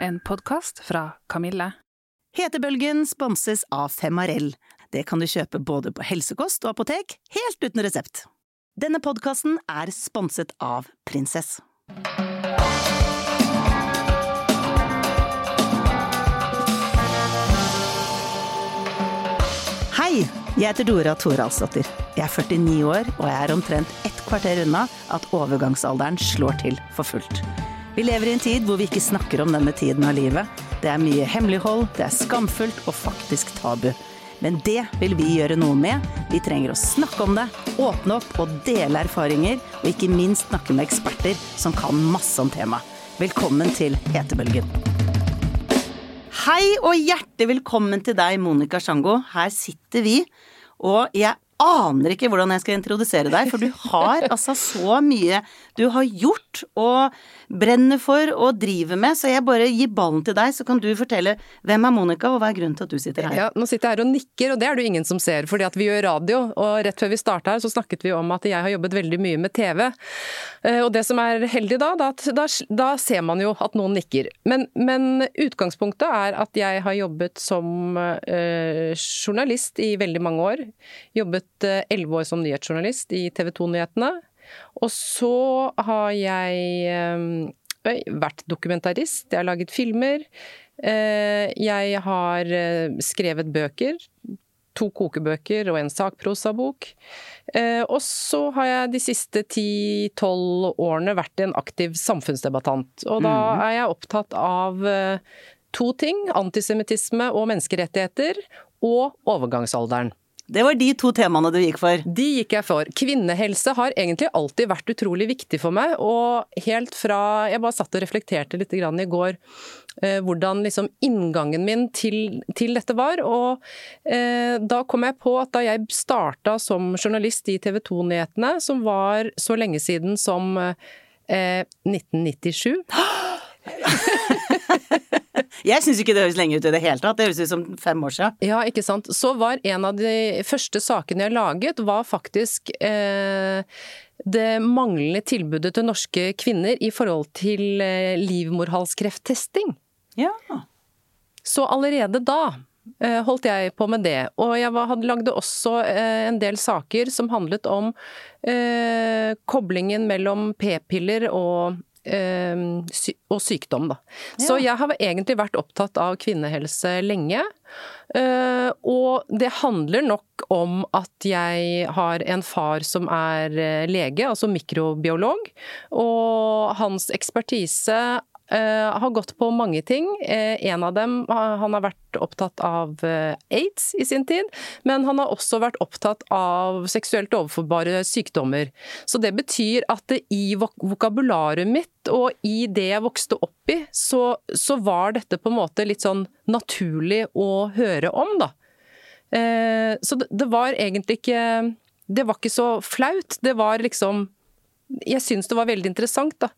en podkast fra Kamille. Hetebølgen sponses av Femarell. Det kan du kjøpe både på helsekost og apotek, helt uten resept. Denne podkasten er sponset av Prinsess. Hei, jeg heter Dora Thoralsdottir. Jeg er 49 år, og jeg er omtrent ett kvarter unna at overgangsalderen slår til for fullt. Vi lever i en tid hvor vi ikke snakker om denne tiden av livet. Det er mye hemmelighold, det er skamfullt og faktisk tabu. Men det vil vi gjøre noe med. Vi trenger å snakke om det, åpne opp og dele erfaringer, og ikke minst snakke med eksperter som kan masse om temaet. Velkommen til Hetebølgen. Hei og hjertelig velkommen til deg, Monica Sjango. Her sitter vi, og jeg aner ikke hvordan jeg skal introdusere deg, for du har altså så mye du har gjort og brenner for og driver med, så jeg bare gir ballen til deg, så kan du fortelle hvem er Monica, og hva er grunnen til at du sitter her? Ja, nå sitter jeg her og nikker, og det er det jo ingen som ser, fordi at vi gjør radio, og rett før vi starta her så snakket vi om at jeg har jobbet veldig mye med TV. Eh, og det som er heldig da, da, da, ser man jo at noen nikker. Men, men, utgangspunktet er at jeg har jobbet som øh, journalist i veldig mange år. Jobbet Eh, elleve år som nyhetsjournalist i TV 2-nyhetene. Og så har jeg øh, vært dokumentarist, jeg har laget filmer. Øh, jeg har skrevet bøker. To kokebøker og en sakprosabok. Uh, og så har jeg de siste ti-tolv årene vært en aktiv samfunnsdebattant. Og da mm. er jeg opptatt av to ting. Antisemittisme og menneskerettigheter. Og overgangsalderen. Det var de to temaene du gikk for? De gikk jeg for. Kvinnehelse har egentlig alltid vært utrolig viktig for meg. Og helt fra Jeg bare satt og reflekterte litt i går eh, hvordan liksom inngangen min til, til dette var. Og eh, da kom jeg på at da jeg starta som journalist i TV 2-nyhetene, som var så lenge siden som eh, 1997 Jeg syns ikke det høres lenge ut i det hele tatt. Det høres ut som fem år siden. Ja, ikke sant. Så var en av de første sakene jeg laget, var faktisk eh, det manglende tilbudet til norske kvinner i forhold til eh, livmorhalskrefttesting. Ja. Så allerede da eh, holdt jeg på med det. Og jeg var, hadde lagde også eh, en del saker som handlet om koblingen mellom p-piller og og sykdom, da. Ja. Så jeg har egentlig vært opptatt av kvinnehelse lenge. Eh, og det handler nok om at jeg har en far som er eh, lege, altså mikrobiolog. Og hans ekspertise Uh, har gått på mange ting. Uh, en av dem Han har vært opptatt av uh, aids i sin tid, men han har også vært opptatt av seksuelt overforbare sykdommer. Så det betyr at i vok vokabularet mitt og i det jeg vokste opp i, så, så, var dette på en måte litt sånn naturlig å høre om, da. så det var egentlig ikke Det var ikke så flaut. Det var liksom jeg syns det var veldig interessant, da.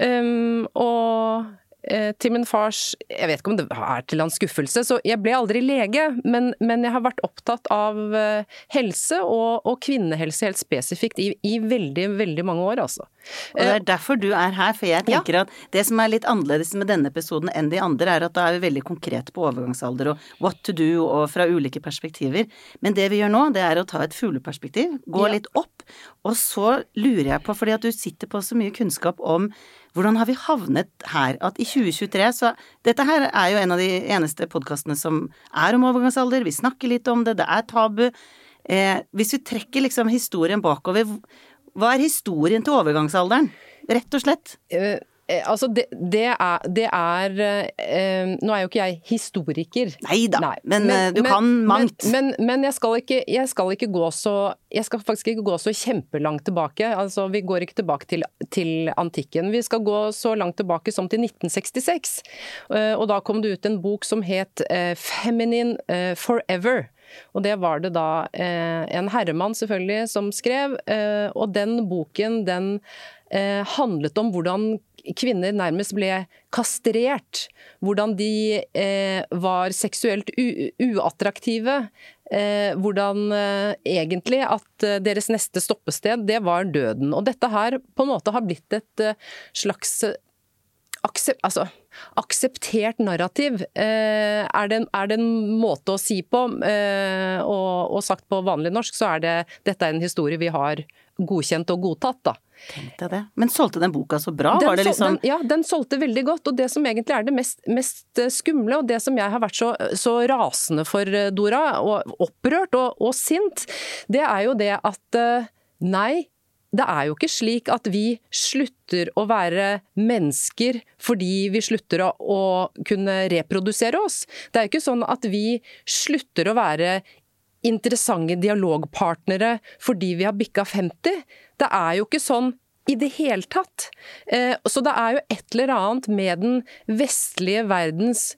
Um, og Eh, til min fars Jeg vet ikke om det er til hans skuffelse, så jeg ble aldri lege, men, men jeg har vært opptatt av eh, helse og, og kvinnehelse helt spesifikt i, i, veldig, veldig mange år, altså. Og det er derfor du er her, for jeg tenker ja. at det som er litt annerledes med denne episoden enn de andre, er at da er vi veldig konkrete på overgangsalder og what to do og fra ulike perspektiver. Men det vi gjør nå, det er å ta et fugleperspektiv, gå ja. litt opp, og så lurer jeg på, fordi at du sitter på så mye kunnskap om hvordan har vi havnet her? At i 2023 så Dette her er jo en av de eneste podkastene som er om overgangsalder. Vi snakker litt om det, det er tabu. Eh, hvis vi trekker liksom historien bakover, hva er historien til overgangsalderen? Rett og slett. Uh Eh, altså, det, det, er, det er eh, Nå er jo ikke jeg historiker. Neida, Nei da, men, men, du men, kan mangt. Men, men jeg, skal ikke, jeg, skal ikke, gå så Jeg skal faktisk ikke gå så kjempelangt tilbake. Altså, vi går ikke tilbake til, til antikken. Vi skal gå så langt tilbake som til 1966. Eh, og da kom det ut en bok som het 'Feminine Forever'. Og det var det da en herremann selvfølgelig som skrev, og den boken den handlet om hvordan kvinner nærmest ble kastrert. Hvordan de eh, var seksuelt uattraktive. Eh, hvordan eh, egentlig at eh, deres neste stoppested, det var døden. Og dette her på en måte har blitt et eh, slags aksept, altså, akseptert narrativ eh, er, det, er, det, en måte å si på, eh, og, og, sagt på vanlig norsk, så er det dette er en historie vi har godkjent og godtatt, da. Tenkte jeg det. Men solgte den boka så bra? Den, liksom... den, ja, den solgte veldig godt. Og det som egentlig er det mest, mest skumle, og det som jeg har vært så, så rasende for, eh, Dora, og opprørt og, og, sint, det er jo det at eh, nei, det er jo ikke slik at vi slutter å være mennesker fordi vi slutter å, å kunne reprodusere oss. Det er jo ikke sånn at vi slutter å være interessante dialogpartnere fordi vi har bikka 50. Det er jo ikke sånn i det hele tatt. Eh, så det er jo et eller annet med den vestlige verdens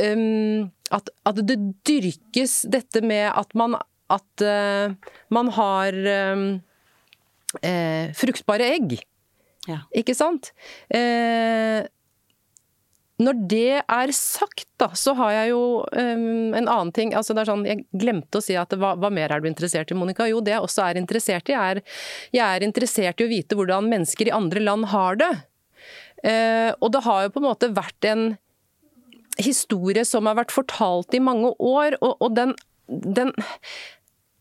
um, at, at, det dyrkes dette med at man, at, uh, man har uh, fruktbare egg. Ja. Ikke sant? Eh, når det er sagt, da, så har jeg jo um, en annen ting. Altså det er sånn, Jeg glemte å si at hva, hva, mer er du interessert i, Monica? Jo, det jeg også er interessert i, er Jeg er interessert i å vite hvordan mennesker i andre land har det. Uh, og det har jo på en måte vært en historie som har vært fortalt i mange år, og, og den, den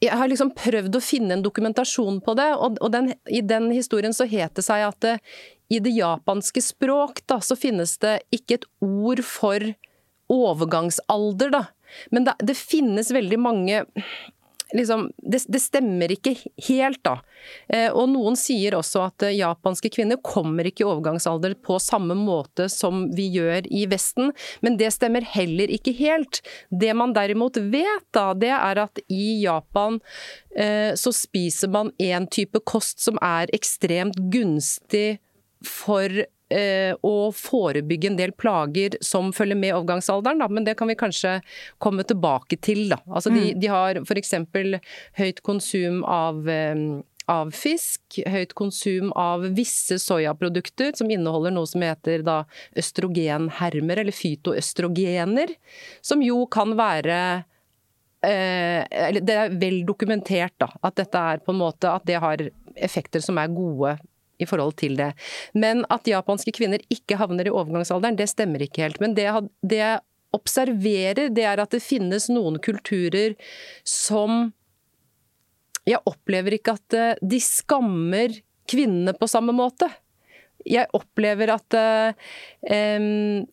jeg har liksom prøvd å finne en dokumentasjon på det, og, og den, i den historien så het det seg at det, i det japanske språk da, så finnes det ikke et ord for overgangsalder, da. Men det, det finnes veldig mange Liksom, det, det, stemmer ikke helt, da. Eh, og noen sier også at eh, japanske kvinner kommer ikke i overgangsalder på samme måte som vi gjør i Vesten, men det stemmer heller ikke helt. Det man derimot vet, da, det er at i Japan eh, så spiser man en type kost som er ekstremt gunstig for å forebygge en del plager som følger med overgangsalderen, da. men det kan vi kanskje komme tilbake til. Da. Altså, de, mm. de har f.eks. høyt konsum av eh, av fisk, høyt konsum av visse soyaprodukter som inneholder noe som heter da østrogenhermer, eller fytoøstrogener, som jo kan være eh, Det er vel dokumentert da, at dette er på en måte at det har effekter som er gode i forhold til det. Men at japanske kvinner ikke havner i overgangsalderen, det stemmer ikke helt. Men det, det jeg observerer, det er at det finnes noen kulturer som Jeg opplever ikke at eh, de skammer kvinnene på samme måte. Jeg opplever at um,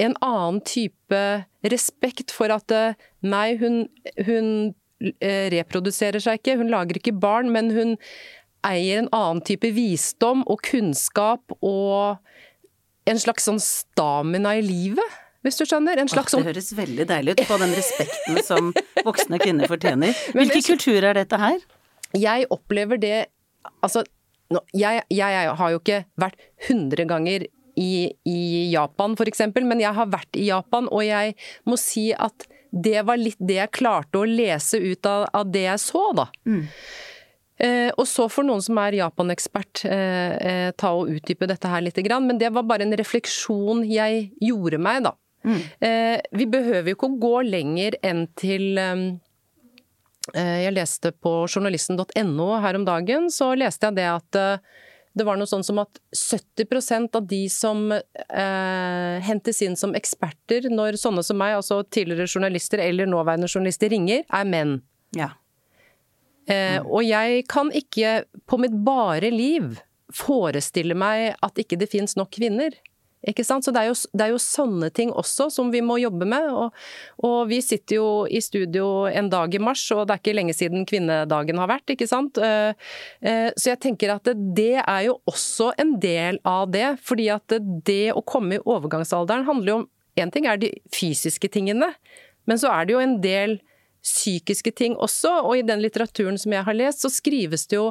en annen type respekt for at nei, hun, hun reproduserer seg ikke, hun lager ikke barn, men hun eier en annen type visdom og kunnskap og en slags sånn stamina i livet. Hvis du skjønner? En slags sånn Det høres veldig deilig ut på den respekten som voksne kvinner fortjener. Hvilke kulturer er dette her? Jeg opplever det Altså, jeg, jeg har jo ikke vært 100 ganger i, i Japan f.eks., men jeg har vært i Japan, og jeg må si at det var litt det jeg klarte å lese ut av, av det jeg så, da. Mm. Eh, og så får noen som er Japan-ekspert eh, eh, ta og utdype dette her litt, men det var bare en refleksjon jeg gjorde meg, da. Mm. Vi behøver jo ikke å gå lenger enn til Jeg leste på journalisten.no her om dagen, så leste jeg det at det var noe sånn som at 70% av de som eh, hentes inn som eksperter når sånne som meg, altså tidligere journalister eller nåværende journalister, ringer, er menn. Ja. Eh, og jeg kan ikke på mitt bare liv forestille meg at ikke det fins nok kvinner. Ikke sant? Så det er, jo, det er, jo, sånne ting også som vi må jobbe med. Og, og, vi sitter jo i studio en dag i mars, og det er ikke lenge siden kvinnedagen har vært, ikke sant. Eh, eh, så jeg tenker at det er jo også en del av det. Fordi at det å komme i overgangsalderen handler jo om Én ting er de fysiske tingene, men så er det jo en del psykiske ting også, og i den litteraturen som jeg har lest, så skrives det jo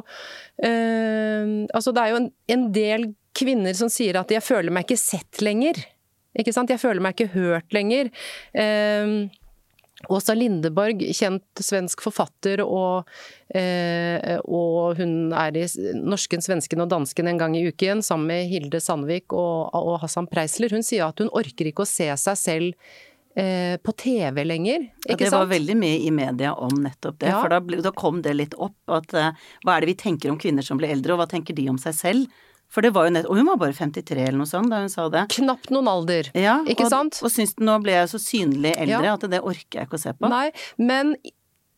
øh, Altså det er jo en, en, del kvinner som sier at 'jeg føler meg ikke sett lenger'. Ikke sant? Jeg føler meg ikke hørt lenger. Uh, Åsa Lindeborg, kjent svensk forfatter, og, eh, og, hun er i Norsken, svensken og dansken en gang i uken sammen med Hilde Sandvik og, og Hassan Preisler. Hun sier at hun orker ikke å se seg selv på TV lenger. Ikke ja, det var veldig mye i media om nettopp det. Ja. For da, da, kom det litt opp at uh, hva er det vi tenker om kvinner som blir eldre, og hva tenker de om seg selv? For det var jo nett Og hun var bare 53 eller noe sånt da hun sa det. Knapt noen alder. Ja, Ikke og, sant? Og syns nå ble jeg så synlig eldre Ja. at det orker jeg ikke å se på. Nei, men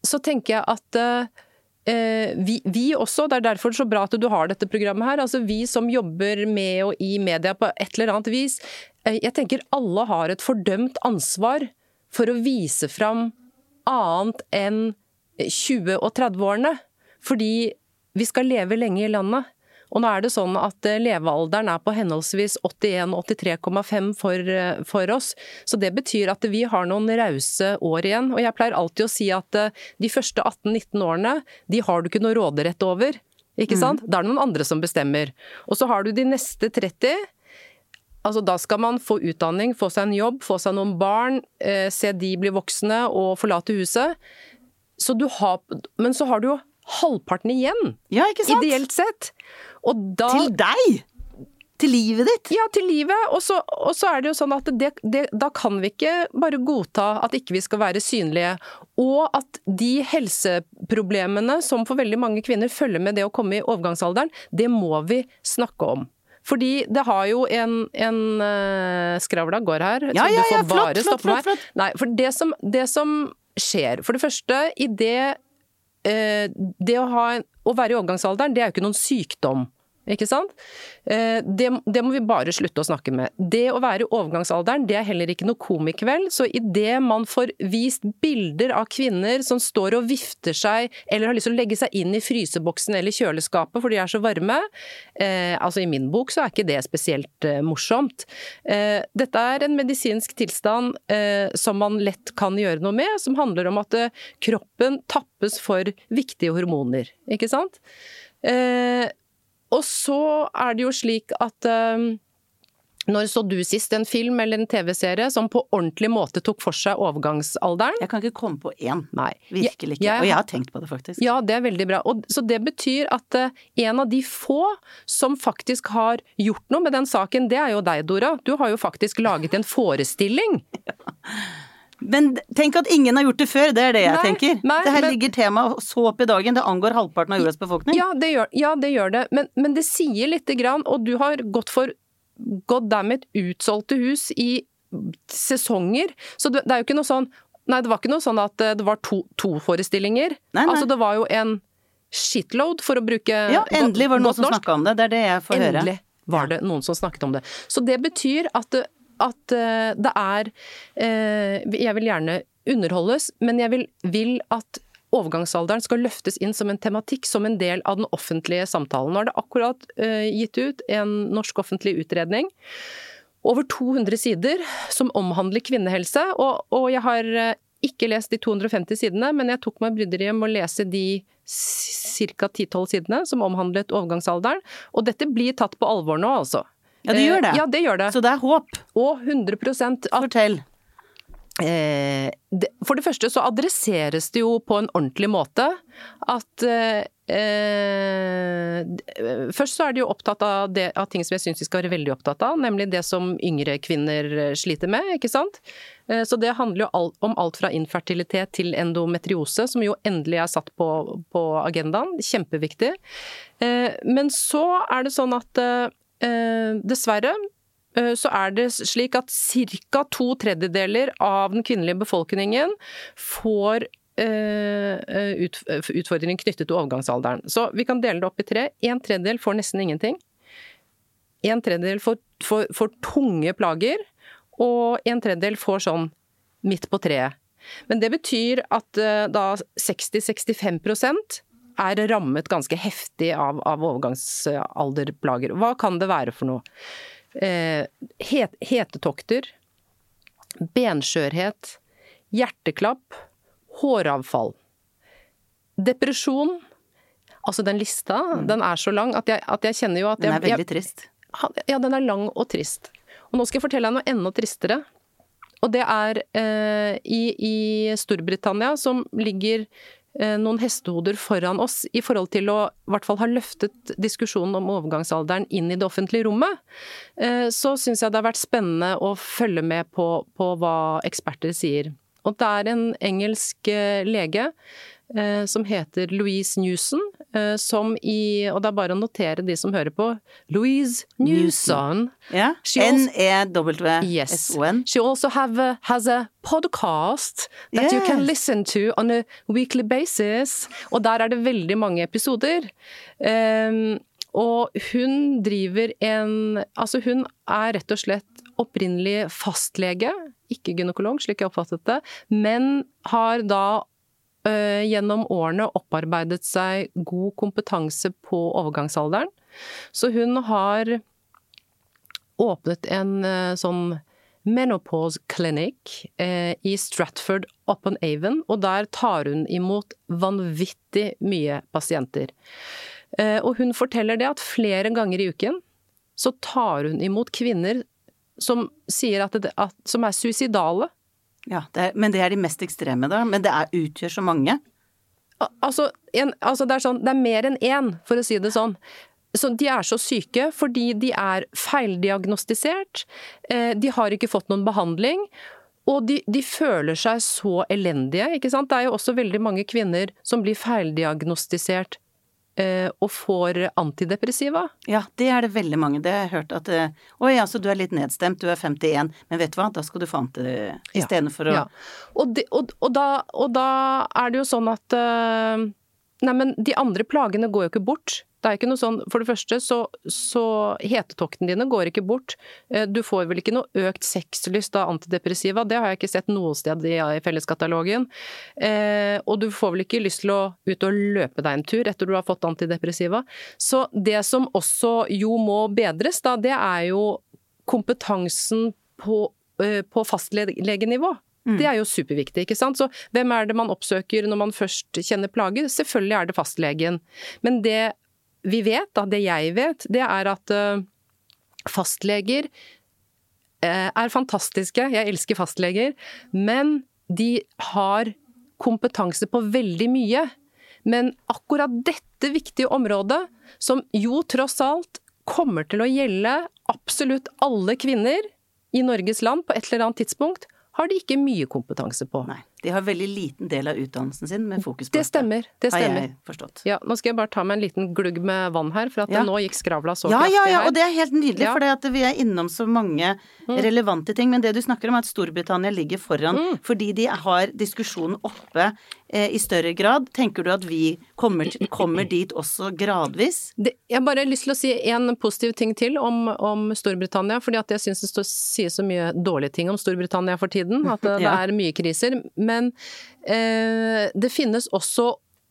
så tenker jeg at uh, vi, vi også, det er derfor så bra at du har dette programmet her, altså vi som jobber med og i media på et eller annet vis, eh, jeg tenker alle har et fordømt ansvar for å vise fram annet enn 20- og 30-årene. Fordi vi skal leve lenge i landet. Og nå er det sånn at eh, levealderen er på henholdsvis 81 og 83,5 for, eh, for oss. Så det betyr at vi har noen rause år igjen. Og jeg pleier alltid å si at eh, de første 18-19 årene, de har du ikke noe råderett over. Ikke sant? Da er det noen andre som bestemmer. Og så har du de neste 30. Altså Da skal man få utdanning, få seg en jobb, få seg noen barn, eh, se de bli voksne og forlate huset. Så du har, men så har du jo halvparten igjen, Ja, ikke sant? ideelt sett. Og da Til deg! Til livet ditt! Ja, til livet. Og så, og så er det jo sånn at det, det, da kan vi ikke bare godta at ikke vi skal være synlige. Og at de helseproblemene som for veldig mange kvinner følger med det å komme i overgangsalderen, det må vi snakke om. Fordi det har jo en, en uh, Skravla går her. så Ja, ja, du får ja, bare stoppe flott, flott, flott. Nei, for det som, det som skjer For det første, i det eh, Det å, ha, å være i overgangsalderen, det er jo ikke noen sykdom. Ikke sant? Eh, Det, det må vi bare slutte å snakke med. Det å være i overgangsalderen, det er heller ikke noe komikveld. Så idet man får vist bilder av kvinner som står og vifter seg, eller har lyst til å legge seg inn i fryseboksen eller kjøleskapet for de er så varme, eh, altså i min bok så er ikke det spesielt eh, morsomt. Eh, dette er en medisinsk tilstand eh, som man lett kan gjøre noe med, som handler om at eh, kroppen tappes for viktige hormoner, ikke sant? Eh, og så er det jo slik at eh, når så du sist en film eller en TV-serie som på ordentlig måte tok for seg overgangsalderen? Jeg kan ikke komme på én. Nei. Virkelig ikke. Jeg- Og jeg har tenkt på det, faktisk. Ja, det er veldig bra. Og, så det betyr at uh, en av de få som faktisk har gjort noe med den saken, det er jo deg, Dora. Du har jo faktisk laget en forestilling. Men tenk at ingen har gjort det før, det er det jeg Nei, tenker. nei, det her men- ligger temaet så opp i dagen, det angår halvparten av jordas befolkning. Ja, det gjør, ja, det, gjør det. Men, men det sier lite grann, og du har gått for god dammit utsolgte hus i sesonger. Så det, er jo ikke noe sånn Nei, det var ikke noe sånn at eh, det var to, to forestillinger. Nei. Altså, det var jo en shitload, for å bruke Ja, endelig var det noen som snakka om det. Det er det jeg får høre. Endelig var det noen som snakket om det. Så det betyr at, det- at eh, det er eh, Jeg vil gjerne underholdes, men jeg vil, vil at overgangsalderen skal løftes inn som en tematikk, som en del av den offentlige samtalen. Nå er det akkurat eh, gitt ut en norsk offentlig utredning. Over 200 sider som omhandler kvinnehelse, og, og jeg har ikke lest de 250 sidene, men jeg tok meg bryderiet med å lese de ca. 10-12 sidene som omhandlet overgangsalderen. Og dette blir tatt på alvor nå, altså. Ja, det gjør det. Eh, Ja, det gjør det. Så det er håp. Og 100 at Fortell. Eh, for det første så adresseres det jo på en ordentlig måte at eh, eh, Først så er de jo opptatt av, det, av ting som jeg syns de skal være veldig opptatt av, nemlig det som yngre kvinner sliter med, ikke sant. Eh, så det handler jo alt, om alt fra infertilitet til endometriose, som jo endelig er satt på, på agendaen. Kjempeviktig. Eh, men så er det sånn at dessverre eh, så er det slik at ca. to tredjedeler av den kvinnelige befolkningen får eh, utfordringer knyttet til overgangsalderen. Så vi kan dele det opp i tre. En tredjedel får nesten ingenting. En tredjedel får, får, får tunge plager, og en tredjedel får sånn midt på treet. Men det betyr at eh, da 60-65 er rammet ganske heftig av, av overgangsalderplager. Hva kan det være for noe? Eh, het, hetetokter, benskjørhet, hjerteklapp, håravfall. Depresjon. Altså den lista, den er så lang at jeg, at jeg kjenner jo at Den er veldig trist. jeg, Ja, den er lang og trist. Og nå skal jeg fortelle deg noe enda tristere. Og det er eh, i, i Storbritannia, som ligger noen hestehoder foran oss i forhold til å i hvert fall ha løftet diskusjonen om overgangsalderen inn i det offentlige rommet, eh, så syns jeg det har vært spennende å følge med på, på hva eksperter sier. Og det er en engelsk eh, lege eh, som heter Louise Newson, eh, som i Og det er bare å notere de som hører på. Louise Newson. N-E-W-S-O-N. Yes. She also have a, has a podcast that you can listen to on a weekly basis. Og der er det veldig mange episoder. Um, og hun driver en Altså, hun er rett og slett opprinnelig fastlege, ikke gynekolog, slik jeg oppfattet det, men har da gjennom årene opparbeidet seg god kompetanse på overgangsalderen. Så hun har åpnet en øh, sånn menopause clinic eh, i Stratford upon Avon, og der tar hun imot vanvittig mye pasienter. Eh, og hun forteller det at flere ganger i uken så tar hun imot kvinner som at, det, at som er suicidale. Ja, det er, men det er de mest ekstreme, da. Men det er, utgjør så mange. Al- Altså, en, altså det, er sånn, det er mer enn én, for å si det sånn. Så de er så syke fordi de er feildiagnostisert, eh, de har ikke fått noen behandling. Og de, de føler seg så elendige, ikke sant. Det er jo også veldig mange kvinner som blir feildiagnostisert og får antidepressiva. Ja, det er det veldig mange. Det har jeg hørt at Å ja, så du er litt nedstemt, du er 51, men vet du hva, da skal du få anti... Ja, Istedenfor å Ja. Og, de, og, og, da, og da er det jo sånn at eh, Nei, men de andre plagene går jo ikke bort. Det er ikke noe sånn, For det første så, så hetetoktene dine går ikke bort. Eh, Du får vel ikke noe økt sexlyst av antidepressiva, det har jeg ikke sett noe sted i, i felleskatalogen. Eh, og du får vel ikke lyst til å ut og løpe deg en tur etter du har fått antidepressiva. Så det som også jo må bedres, da, det er jo kompetansen på, eh, på fastlegenivå. Det er jo superviktig, ikke sant. Så hvem er det man oppsøker når man først kjenner plager? Selvfølgelig er det fastlegen. Men det vi vet, da, det jeg vet, det er at eh, fastleger eh, er fantastiske. Jeg elsker fastleger. Men de har kompetanse på veldig mye. Men akkurat dette viktige området, som jo tross alt kommer til å gjelde absolutt alle kvinner i Norges land på et eller annet tidspunkt, har de ikke mye kompetanse på. Nei. De har veldig liten del av utdannelsen sin med fokus på Det stemmer. Det Har stemmer. jeg forstått. Ja, nå skal jeg bare ta meg en liten glugg med vann her, for at Ja. nå gikk skravla så Ja, her. ja, ja, her. og det er helt nydelig, Ja. Mm. for vi er innom så mange relevante ting. Men det du snakker om, er at Storbritannia ligger foran Mm. fordi de har diskusjonen oppe eh, i større grad. Tenker du at vi kommer, kommer dit også gradvis? Det, jeg har bare lyst til å si en positiv ting til om, om Storbritannia, fordi at jeg syns det står, sies så mye dårlige ting om Storbritannia for tiden, at det, Ja. det er mye kriser. Men eh, det finnes også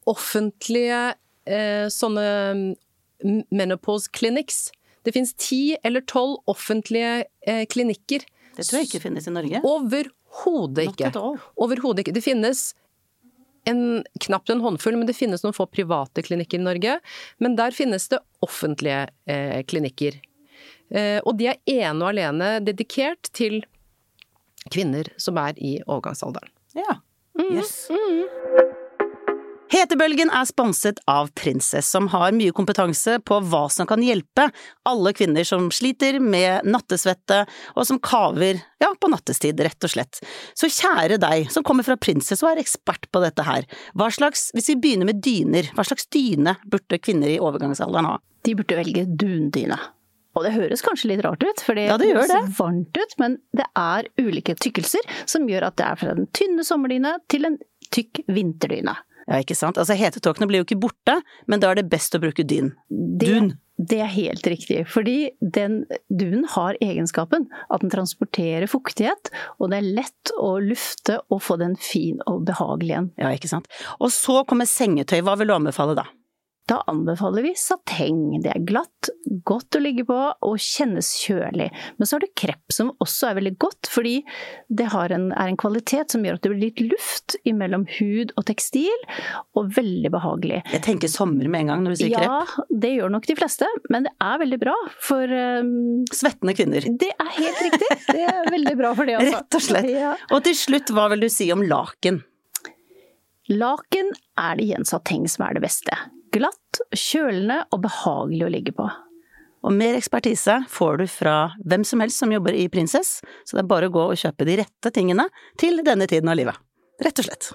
offentlige eh, sånne mm, menopause clinics. Det finnes ti eller tolv offentlige eh, klinikker. Det tror jeg ikke finnes i Norge. Overhodet ikke. Overhodet ikke. Det finnes en, knapt en håndfull, men det finnes noen få private klinikker i Norge. Men der finnes det offentlige eh, klinikker. Eh, og de er ene og alene dedikert til kvinner som er i overgangsalderen. Ja. Mm, Yes. Hetebølgen er sponset av Prinsess, som har mye kompetanse på hva som kan hjelpe alle kvinner som sliter med nattesvette, og som kaver, ja, på nattestid, rett og slett. Så kjære deg, som kommer fra Prinsess og er ekspert på dette her, hva slags, hvis vi begynner med dyner, hva slags dyne burde kvinner i overgangsalderen ha? De burde velge dundyne. Og det høres kanskje litt rart ut, for det Ja, det høres varmt ut, men det er ulike tykkelser som gjør at det er fra den tynne sommerdyne til en tykk vinterdyne. Ja, ikke sant, altså hetetåkene blir jo ikke borte, men da er det best å bruke dyn. Det, Dun. Det er helt riktig, fordi den dunen har egenskapen at den transporterer fuktighet, og det er lett å lufte og få den fin og behagelig igjen. Ja, ikke sant. Og så kommer sengetøy, hva vil du anbefale da? Da anbefaler vi sateng. Det er glatt, godt å ligge på og kjennes kjølig. Men så har du krepp som også er veldig godt, fordi det en, er en kvalitet som gjør at det blir litt luft mellom hud og tekstil, og veldig behagelig. Jeg tenker sommer med en gang når du sier krepp. Ja, det gjør nok de fleste, men det er veldig bra for um, Svettende kvinner. Det er helt riktig. Det er veldig bra for det, altså. Rett og slett. Ja. Og til slutt, hva vil du si om laken? Laken er det igjen sateng som er det beste. Glatt, kjølende og behagelig å ligge på. Og mer ekspertise får du fra hvem som helst som jobber i Prinsess, så det er bare å gå og kjøpe de rette tingene til denne tiden av livet. Rett og slett.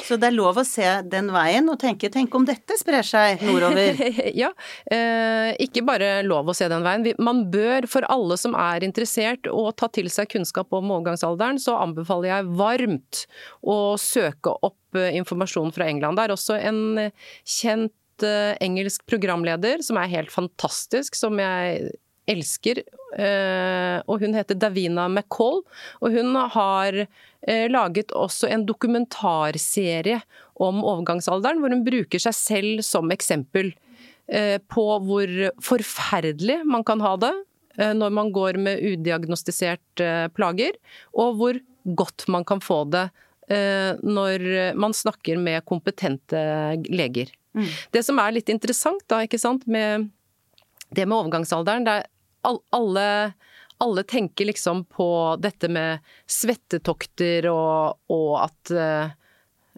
Så det er lov å se den veien og tenke tenk om dette sprer seg nordover. ja. Eh, ikke bare lov å se den veien. Man bør, for alle som er interessert og ta til seg kunnskap om overgangsalderen, så anbefaler jeg varmt å søke opp eh, informasjon fra England. Det er også en kjent engelsk programleder som er helt fantastisk, som jeg elsker. Eh, og hun heter Davina McCall, og hun har eh, laget også en dokumentarserie om overgangsalderen, hvor hun bruker seg selv som eksempel eh, på hvor forferdelig man kan ha det når man går med udiagnostisert plager, og hvor godt man kan få det når man snakker med kompetente leger. Mm. Det som er litt interessant da, ikke sant, med det med overgangsalderen, det er alle, alle tenker liksom på dette med svettetokter og, og at eh,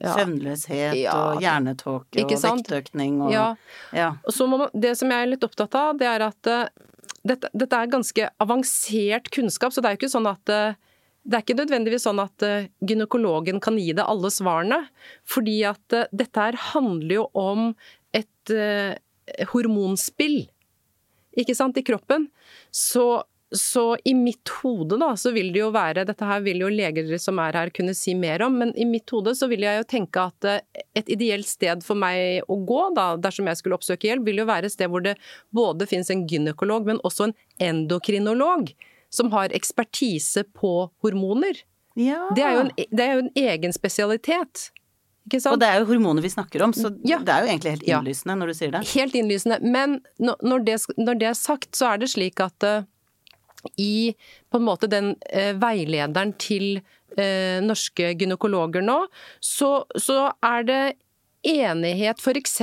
ja. Søvnløshet ja, og hjernetåke og vektøkning og ja. ja. Så man, det som jeg er litt opptatt av, det er at uh, dette, dette, er ganske avansert kunnskap, så det er jo ikke sånn at uh, det er ikke nødvendigvis sånn at gynekologen kan gi det alle svarene. Fordi at dette her handler jo om et hormonspill ikke sant, i kroppen. Så, så i mitt hode da, så vil det jo være Dette her vil jo leger som er her kunne si mer om, men i mitt hode så vil jeg jo tenke at eh, et ideelt sted for meg å gå, da, dersom jeg skulle oppsøke hjelp, vil jo være et sted hvor det både finnes en gynekolog, men også en endokrinolog som har ekspertise på hormoner. Ja. Det, er en, det er jo en egen spesialitet. Og det er jo hormoner vi snakker om, så ja. det er jo egentlig helt innlysende ja. når du sier det. Helt innlysende. Men når det, når det er sagt, så er det slik at uh, i på en måte den uh, veilederen til uh, norske gynekologer nå, så, så er det enighet f.eks.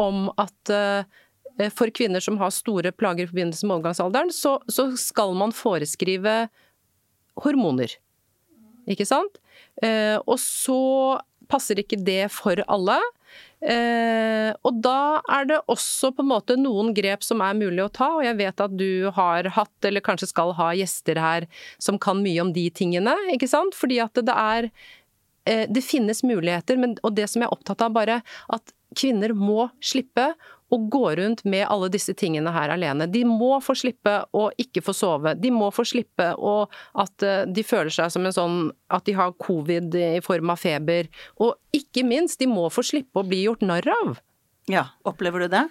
om at for kvinner som har store plager i forbindelse med overgangsalderen, så, så skal man foreskrive hormoner. Ikke sant? og så passer ikke det for alle. Eh, og da er det også på en måte noen grep som er mulig å ta, og jeg vet at du har hatt, eller kanskje skal ha gjester her som kan mye om de tingene, ikke sant? Fordi at det er Det finnes muligheter, men, og det som jeg er opptatt av bare, at kvinner må slippe å gå rundt med alle disse tingene her alene. De må få slippe å ikke få sove. De må få slippe å at eh, de føler seg som en sånn at de har covid i form av feber. Og ikke minst, de må få slippe å bli gjort narr av. Ja, opplever du det?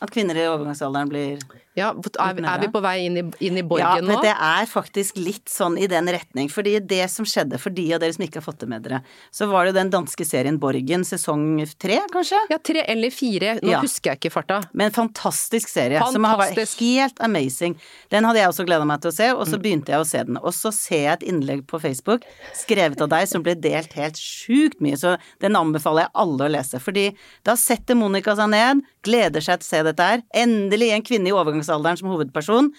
At kvinner i overgangsalderen blir ja, er, er vi på vei inn i, inn i borgen nå? Ja, men det er faktisk litt sånn i den retning. Fordi det som skjedde for de av dere som ikke har fått det med dere, så var det jo den danske serien Borgen sesong tre, kanskje? Ja, tre eller fire. Nå ja. husker jeg ikke farta. Men fantastisk serie. Fantastisk. Som har vært helt amazing. Den hadde jeg også gleda meg til å se, og så mm. begynte jeg å se den. Og så ser jeg et innlegg på Facebook skrevet av deg som ble delt helt sjukt mye, så den anbefaler jeg alle å lese. Fordi da setter Monica seg ned, gleder seg til å se dette her. Endelig en kvinne i overgangsalderen overgangsalderen som hovedperson.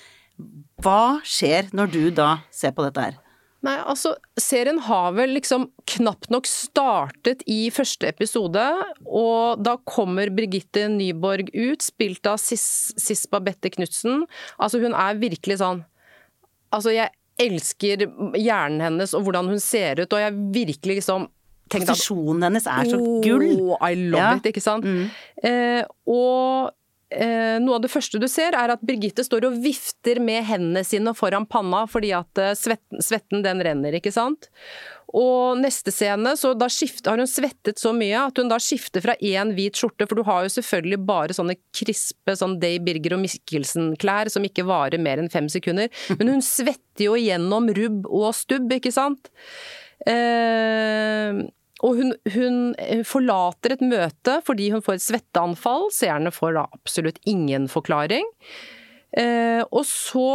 Hva skjer når du da ser på dette her? Nei, altså, serien har vel liksom knapt nok startet i første episode, og da kommer Birgitte Nyborg ut, spilt av Sis, Bette Knutsen. Altså, hun er virkelig sånn Altså, jeg elsker hjernen hennes og hvordan hun ser ut, og jeg virkelig liksom Posisjonen hennes er så gull! Oh, I love ja. it, ikke sant? Mm. Eh, og Eh, noe av det første du ser, er at Birgitte står og vifter med hendene sine foran panna fordi at eh, svetten, svetten den renner, ikke sant. Og neste scene, så da skifter, har hun svettet så mye at hun da skifter fra én hvit skjorte, for du har jo selvfølgelig bare sånne krispe sånn Day Birger og Mikkelsen-klær som ikke varer mer enn fem sekunder. Men hun svetter jo gjennom rubb og stubb, ikke sant. Eh, og hun, hun, forlater et møte fordi hun får et svetteanfall. Seerne får da absolutt ingen forklaring. Eh, og så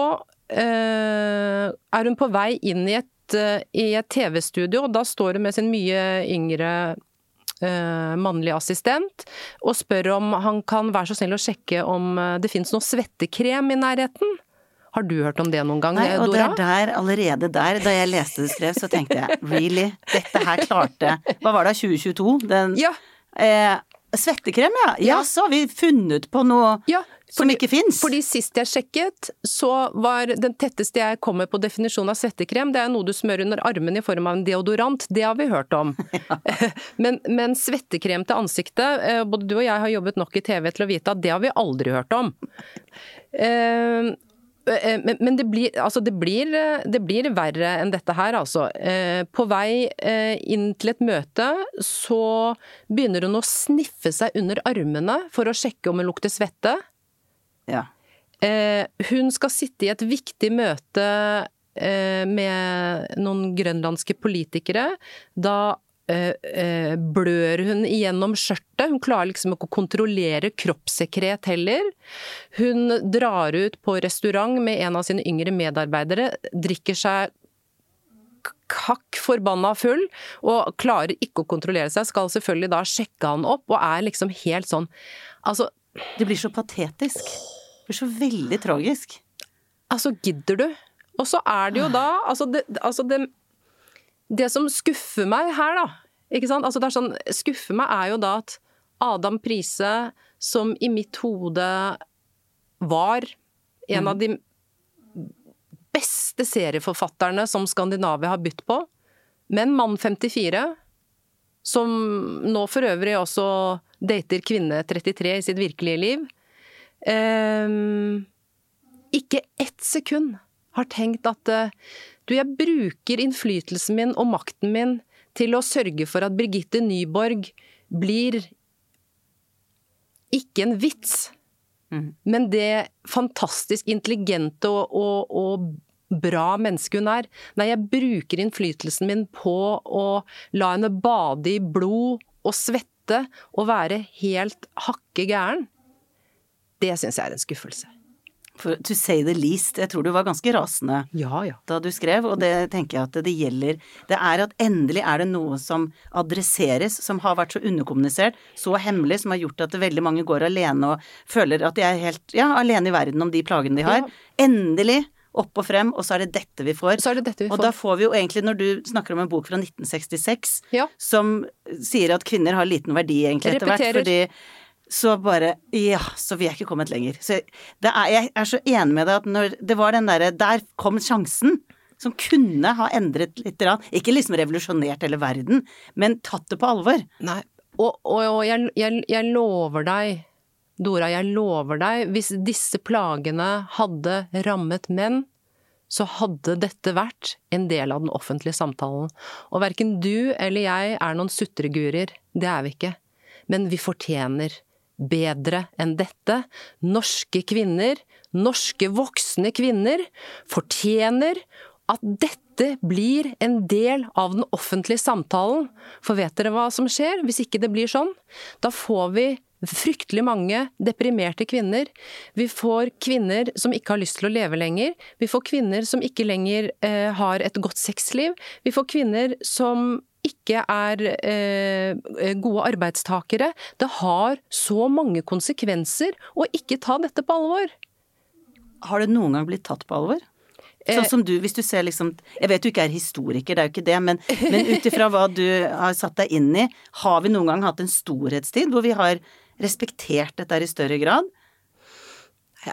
eh, er hun på vei inn i et, eh, et TV-studio, og da står hun med sin mye yngre eh, mannlig assistent og spør om han kan være så snill å sjekke om eh, det finnes noe svettekrem i nærheten. Har du hørt om det noen gang, Nei, og Dora? Det er der, allerede der, da jeg leste det skrev, så tenkte jeg really? Dette her klarte Hva var det, 2022? Den, ja. Eh, Svettekrem, ja. Ja, så har vi funnet på noe ja. som ikke fins. Fordi sist jeg sjekket, så var den tetteste jeg kommer på definisjonen av svettekrem, det er noe du smører under armen i form av en deodorant. Det har vi hørt om. Ja. Men, men, svettekrem til ansiktet, eh, både du og jeg har jobbet nok i TV til å vite at det har vi aldri hørt om. Uh, men det blir, altså det, blir, det blir, verre enn dette her, altså. På vei inn til et møte så begynner hun å sniffe seg under armene for å sjekke om hun lukter svette. Ja. Eh, hun skal sitte i et viktig møte eh, med noen grønlandske politikere. Da eh, blør hun igjennom skjørtet. Hun klarer liksom ikke å kontrollere kroppssekret heller. Hun drar ut på restaurant med en av sine yngre medarbeidere, drikker seg kakk forbanna full, og klarer ikke å kontrollere seg. Skal selvfølgelig da sjekke han opp, og er liksom helt sånn Altså Det blir så patetisk. Det blir så veldig tragisk. Altså, gidder du? Og så er det jo da Altså, det, altså det, det som skuffer meg her, da Ikke sant? Altså, det er sånn Skuffer meg er jo da at Adam Prise, som i mitt hode var en mm. av de beste serieforfatterne som Skandinavia har bytt på, men mann 54, som nå for øvrig også dater kvinne 33 i sitt virkelige liv, eh, ikke ett sekund har tenkt at uh, du, jeg bruker innflytelsen min og makten min til å sørge for at Birgitte Nyborg blir ikke en vits, mm. men det fantastisk intelligente og, og, og bra menneske hun er. Nei, jeg bruker innflytelsen min på å la henne bade i blod og svette og være helt hakke gæren. Det syns jeg er en skuffelse. For to say the least, jeg tror du var ganske rasende ja, ja. da du skrev, og det tenker jeg at det gjelder Det er at endelig er det noe som adresseres, som har vært så underkommunisert, så hemmelig, som har gjort at veldig mange går alene og føler at de er helt ja, alene i verden om de plagene de har. Endelig opp og frem, og så er det dette vi får. Så er det dette vi får. Og da får vi jo egentlig, når du snakker om en bok fra 1966 ja. som sier at kvinner har liten verdi egentlig etter hvert, fordi så bare Ja, så vi er ikke kommet lenger. Så er, jeg er så enig med deg at når det var den derre Der kom sjansen. Som kunne ha endret litt. Ikke liksom revolusjonert hele verden, men tatt det på alvor. Nei, og, og, og jeg, jeg, jeg lover deg, Dora, jeg lover deg, hvis disse plagene hadde rammet menn, så hadde dette vært en del av den offentlige samtalen. Og verken du eller jeg er noen sutregurer, det er vi ikke. Men vi fortjener bedre enn dette. Norske kvinner, norske voksne kvinner, fortjener at dette blir en del av den offentlige samtalen. For vet dere hva som skjer hvis ikke det blir sånn? Da får vi fryktelig mange deprimerte kvinner. Vi får kvinner som ikke har lyst til å leve lenger. Vi får kvinner som ikke lenger eh, har et godt sexliv. Vi får kvinner som ikke er eh, gode arbeidstakere. Det har så mange konsekvenser å ikke ta dette på alvor. Har det noen gang blitt tatt på alvor? Sånn som du, hvis du ser liksom Jeg vet du ikke er historiker, det er jo ikke det, men, men ut ifra hva du har satt deg inn i, har vi noen gang hatt en storhetstid hvor vi har respektert dette i større grad?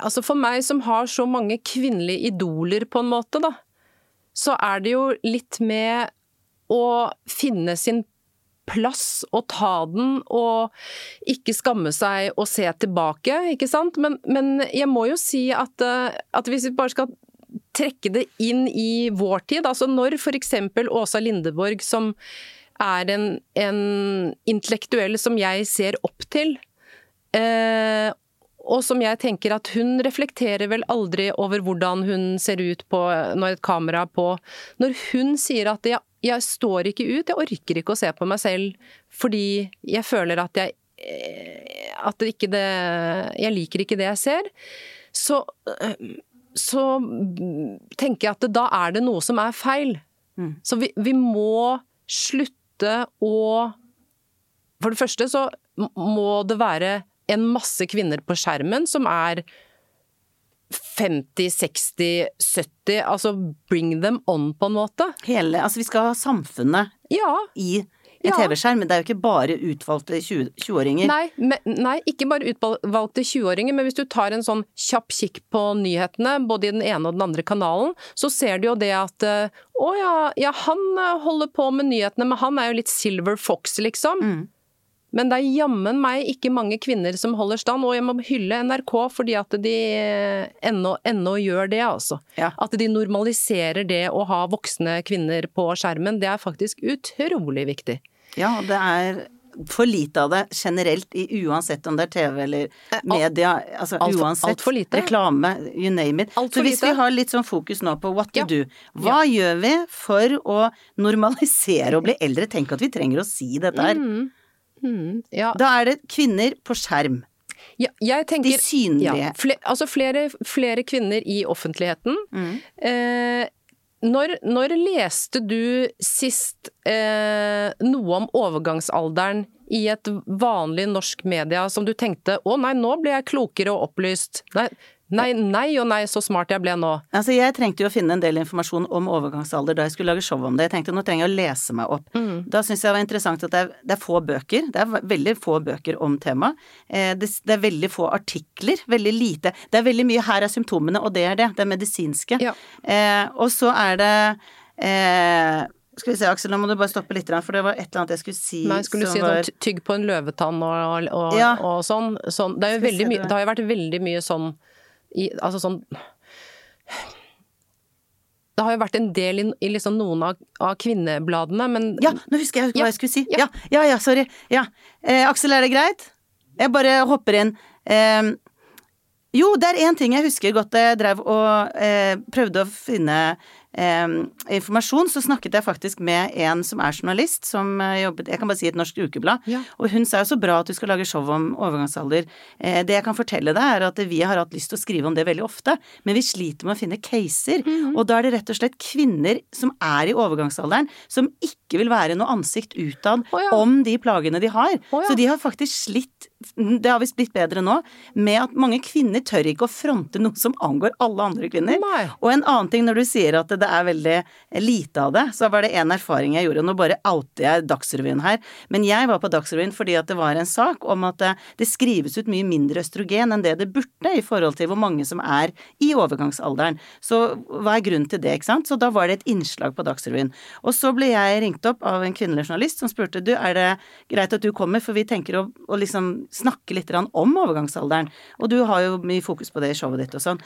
Altså for meg som har så mange kvinnelige idoler, på en måte, da, så er det jo litt med å finne sin plass og ta den, og ikke skamme seg og se tilbake, ikke sant. Men, men jeg må jo si at, eh, at, hvis vi bare skal trekke det inn i vår tid, altså når f.eks. Åsa Lindeborg, som er en, en, intellektuell som jeg ser opp til, eh, og som jeg tenker at hun reflekterer vel aldri over hvordan hun ser ut på når et kamera er på. Når hun sier at jeg, jeg står ikke ut, jeg orker ikke å se på meg selv fordi jeg føler at jeg eh, at det ikke det Jeg liker ikke det jeg ser. Så, eh, så tenker jeg at da er det noe som er feil. Mm. Så vi, vi må slutte å For det første så må det være en masse kvinner på skjermen som er 50, 60, 70 Altså bring them on, på en måte. Hele Altså vi skal ha samfunnet ja. i en Ja. TV-skjerm, men det er jo ikke bare utvalgte 20 20-åringer. Nei, nei, ikke bare utvalgte 20-åringer, men hvis du tar en sånn kjapp kikk på nyhetene, både i den ene og den andre kanalen, så ser du jo det at eh, å ja, ja, han eh, holder på med nyhetene, men han er jo litt Silver Fox, liksom. Mm. Men det er jammen meg ikke mange kvinner som holder stand, og jeg må hylle NRK fordi at de eh, ennå, ennå gjør det, altså. Ja. At de normaliserer det å ha voksne kvinner på skjermen, det er faktisk utrolig viktig. Ja, det er for lite av det generelt uansett om det er TV eller media, altså alt uansett. alt for lite. Reklame, you name it. Alt Så hvis lite. vi har litt sånn fokus nå på what to Ja. do, hva gjør vi for å normalisere å bli eldre? Tenk at vi trenger å si dette her. Mm. Mm. Ja, Da er det kvinner på skjerm. ja, jeg tenker De synlige. Ja, fle, altså flere, flere kvinner i offentligheten. Mm. Eh, når, når leste du sist eh, noe om overgangsalderen i et vanlig norsk media som du tenkte å nei, nå ble jeg klokere og opplyst. Nei, nei, nei og nei, så smart jeg ble nå. Altså, jeg trengte jo å finne en del informasjon om overgangsalder da jeg skulle lage show om det. Jeg tenkte nå trenger jeg å lese meg opp. Mm. Da syns jeg det var interessant at det er, det er få bøker. Det er veldig få bøker om temaet. Eh, det, det er veldig få artikler. Veldig lite. Det er veldig mye 'her er symptomene', og det er det. Det er medisinske. Ja. Eh, og så er det eh, skal vi se, Aksel, nå må du bare stoppe litt, for det var et eller annet jeg skulle si Nei, skulle du som si var tygg på en løvetann og, og, Ja. og sånn, sånn. Det, er jo veldig mye, det. det har jo vært veldig mye sånn i, Altså sånn Det har jo vært en del i, i liksom noen av, av kvinnebladene, men Ja, nå husker jeg hva Ja, jeg skulle si. ja. Ja, ja, sorry. Ja. Eh, Aksel, er det greit? Jeg bare hopper inn. Eh, jo, det er én ting jeg husker godt da jeg drev og eh, prøvde å finne eh, informasjon, så snakket jeg faktisk med en som er journalist, som eh, jobbet Jeg kan bare si et norsk ukeblad. Ja. Og hun sa jo så bra at du skal lage show om overgangsalder. Eh, det jeg kan fortelle deg, er at vi har hatt lyst til å skrive om det veldig ofte, men vi sliter med å finne caser. Mhm. Og da er det rett og slett kvinner som er i overgangsalderen, som ikke vil være noe ansikt utad oh, ja. om de plagene de har. Oh, ja. Så de har faktisk slitt, det har visst blitt bedre nå, med at mange kvinner tør ikke å fronte noe som angår alle andre kvinner. Nei. Og en annen ting når du sier at det er veldig lite av det, så var det en erfaring jeg gjorde, nå bare outer jeg Dagsrevyen her, men jeg var på Dagsrevyen fordi at det var en sak om at eh, det skrives ut mye mindre østrogen enn det det burde i forhold til hvor mange som er i overgangsalderen. Så hva er grunnen til det, ikke sant? Så da var det et innslag på Dagsrevyen. Og så ble jeg ringt opp av en kvinnelig journalist som spurte du, er det greit at du kommer, for vi tenker å, å liksom snakke litt om overgangsalderen, og du har jo mye fokus på det i showet ditt og sånn.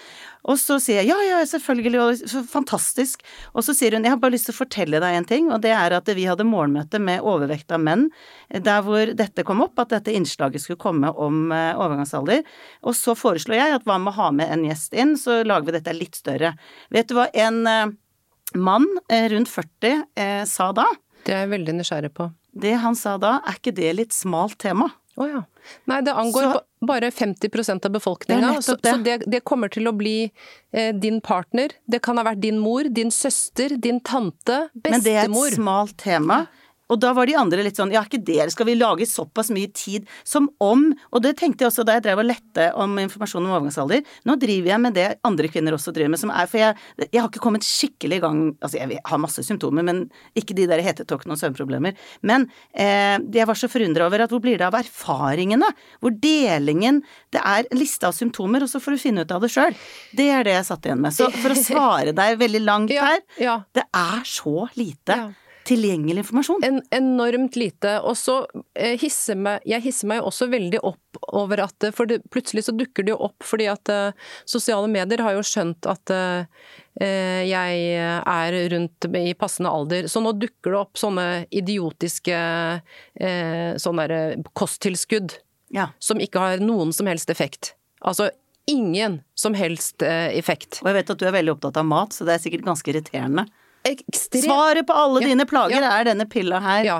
Og så sier jeg ja, ja, selvfølgelig, og fantastisk. Og så sier hun jeg har bare lyst til å fortelle deg en ting, og det er at vi hadde morgenmøte med overvekta menn der hvor dette kom opp, at dette innslaget skulle komme om eh, overgangsalder. Og så foreslo jeg at hva med å ha med en gjest inn, så lager vi dette litt større. Vet du hva en eh, mann eh, rundt 40 eh, sa da? Det er jeg veldig nysgjerrig på. Det han sa da, er ikke det litt smalt tema? Å ja. Nei, det angår Så- bare 50 av befolkninga. Så, det. så det, det kommer til å bli eh, din partner. Det kan ha vært din mor, din søster, din tante, bestemor. Men det er et smalt tema. Og da var de andre litt sånn ja, ikke dere skal vi lage såpass mye tid som om Og det tenkte jeg også da jeg drev og lette om informasjon om overgangsalder. Nå driver jeg med det andre kvinner også driver med, som er For jeg, jeg har ikke kommet skikkelig i gang Altså, jeg har masse symptomer, men ikke de der hetetokene og søvnproblemer. Men eh, jeg var så forundra over at hvor blir det av erfaringene? Hvor delingen Det er en liste av symptomer, og så får du finne ut av det sjøl. Det er det jeg satt igjen med. Så for å svare deg veldig langt Ja, her ja. det er så lite Ja. Tilgjengelig informasjon. En, enormt lite. Og så eh, hisser meg Jeg hisser meg jo også veldig opp over at eh, For det, plutselig så dukker det jo opp fordi at eh, sosiale medier har jo skjønt at jeg er rundt i passende alder. Så nå dukker det opp sånne idiotiske eh, sånne kosttilskudd Ja. som ikke har noen som helst effekt. Altså ingen som helst effekt. Og jeg vet at du er veldig opptatt av mat, så det er sikkert ganske irriterende. Ekstremt Svaret på alle Ja, dine plager ja. er denne pilla her. Ja.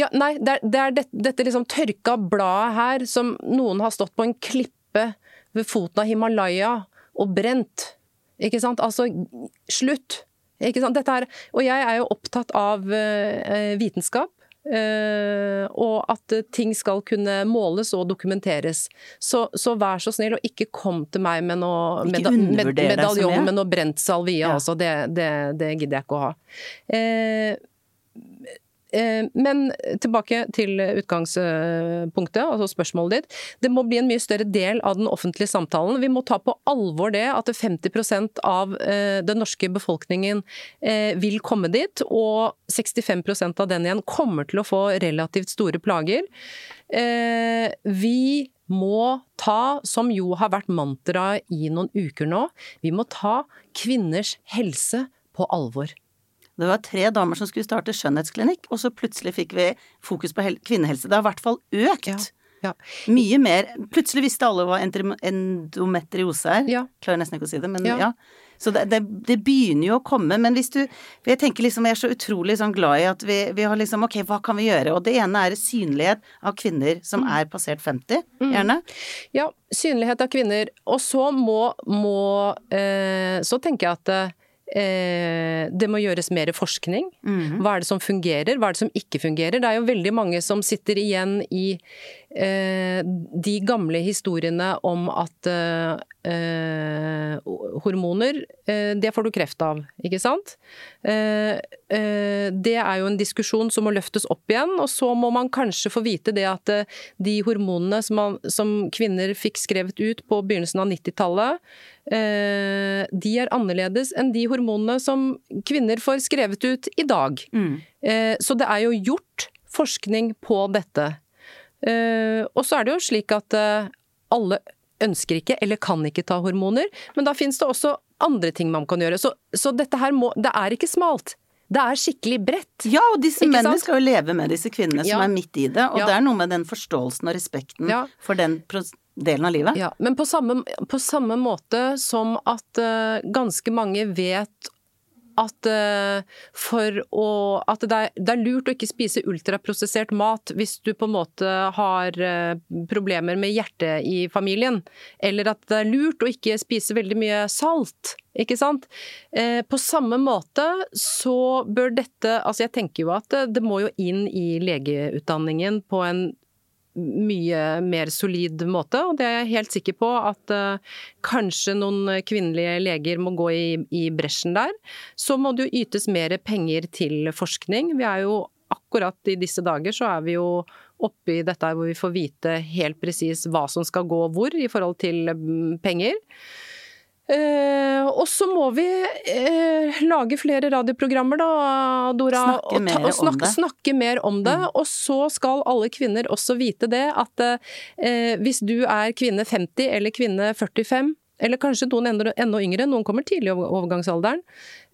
ja nei, det er, det er dette, dette liksom tørka bladet her som noen har stått på en klippe ved foten av Himalaya og brent. Ikke sant? Altså, slutt! Ikke sant? Dette er, og jeg er jo opptatt av eh, vitenskap. Eh, og at eh, ting skal kunne måles og dokumenteres. Så, så vær så snill, og ikke kom til meg med noe meda- med, medaljong med noe brent salvie. Ja. Altså, det, det, det gidder jeg ikke å ha. Eh, men tilbake til utgangspunktet, altså spørsmålet ditt. Det må bli en mye større del av den offentlige samtalen. Vi må ta på alvor det at 50 av eh, den norske befolkningen eh, vil komme dit, og 65 av den igjen kommer til å få relativt store plager. Vi må ta, som jo har vært mantraet i noen uker nå, vi må ta kvinners helse på alvor. Det var tre damer som skulle starte skjønnhetsklinikk, og så plutselig fikk vi fokus på kvinnehelse. Det har i hvert fall økt. Ja. Ja. Mye mer Plutselig visste alle hva endometriose er. Ja. Klarer nesten ikke å si det, men ja. ja. Så det, det, det, begynner jo å komme. Men hvis du jeg tenker liksom, jeg er så utrolig sånn glad i at vi, vi, har liksom Ok, hva kan vi gjøre? Og det ene er synlighet av kvinner som mm. er passert 50, mm. gjerne. Ja, synlighet av kvinner. Og så må, må eh, Så tenker jeg at eh, det må gjøres mer forskning. Mm. Hva er det som fungerer, hva er det som ikke fungerer? Det er jo veldig mange som sitter igjen i de gamle historiene om at eh, hormoner, eh, det får du kreft av, ikke sant? Eh, eh, det er jo en diskusjon som må løftes opp igjen, og så må man kanskje få vite det at de hormonene som, man, som kvinner fikk skrevet ut på begynnelsen av 90-tallet, de er annerledes enn de hormonene som kvinner får skrevet ut i dag. Mm. Så det er jo gjort forskning på dette. Og så er det jo slik at alle ønsker ikke eller kan ikke ta hormoner, men da finnes det også andre ting man kan gjøre. Så, så dette her må Det er ikke smalt. Det er skikkelig bredt. Ja, og disse mennene skal jo leve med disse kvinnene ja. som er midt i det. Og ja. det er noe med den forståelsen og respekten ja. for den delen av livet. Ja, Men på samme, på samme måte som at uh, ganske mange vet at, for å, at det, er, det, er, lurt å ikke spise ultraprosessert mat hvis du på en måte har uh, problemer med hjertet i familien. Eller at det er lurt å ikke spise veldig mye salt. Ikke sant? Uh, på samme måte så bør dette Altså jeg tenker jo at det må jo inn i legeutdanningen på en mye mer solid måte, og det er jeg helt sikker på at uh, kanskje noen kvinnelige leger må gå i, i bresjen der. Så må det jo ytes mer penger til forskning. Vi er jo akkurat i disse dager så er vi jo oppe i dette hvor vi får vite helt presis hva som skal gå hvor i forhold til mm, penger. Eh, og så må vi eh, lage flere radioprogrammer, da, Dora. Snakke og, snakke, om det. snakke mer om det. Mm. Og så skal alle kvinner også vite det at eh, hvis du er kvinne 50 eller kvinne 45 eller kanskje noen enda, yngre, noen kommer tidlig i overgangsalderen.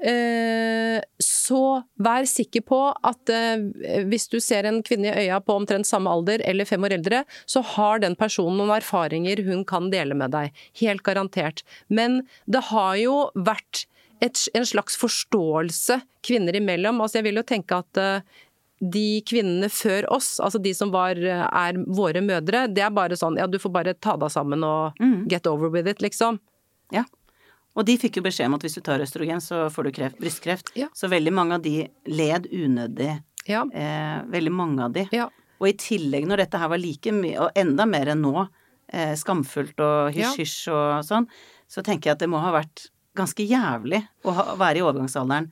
Eh, så vær sikker på at eh, hvis du ser en kvinne i øya på omtrent samme alder eller fem år eldre, så har den personen noen erfaringer hun kan dele med deg. Helt garantert. Men det har jo vært et, en slags forståelse kvinner imellom. Altså jeg vil jo tenke at uh, de kvinnene før oss, altså de som var, er våre mødre, det er bare sånn ja, du får bare ta deg sammen og mm. get over with it, liksom. Ja. Og de fikk jo beskjed om at hvis du tar østrogen, så får du kreft, brystkreft. Ja. Så veldig mange av de led unødig. Ja. Eh, veldig mange av de. Ja. Og i tillegg, når dette her var like mye, og enda mer enn nå, eh, skamfullt og hysj-hysj og sånn, så tenker jeg at det må ha vært ganske jævlig å ha, være i overgangsalderen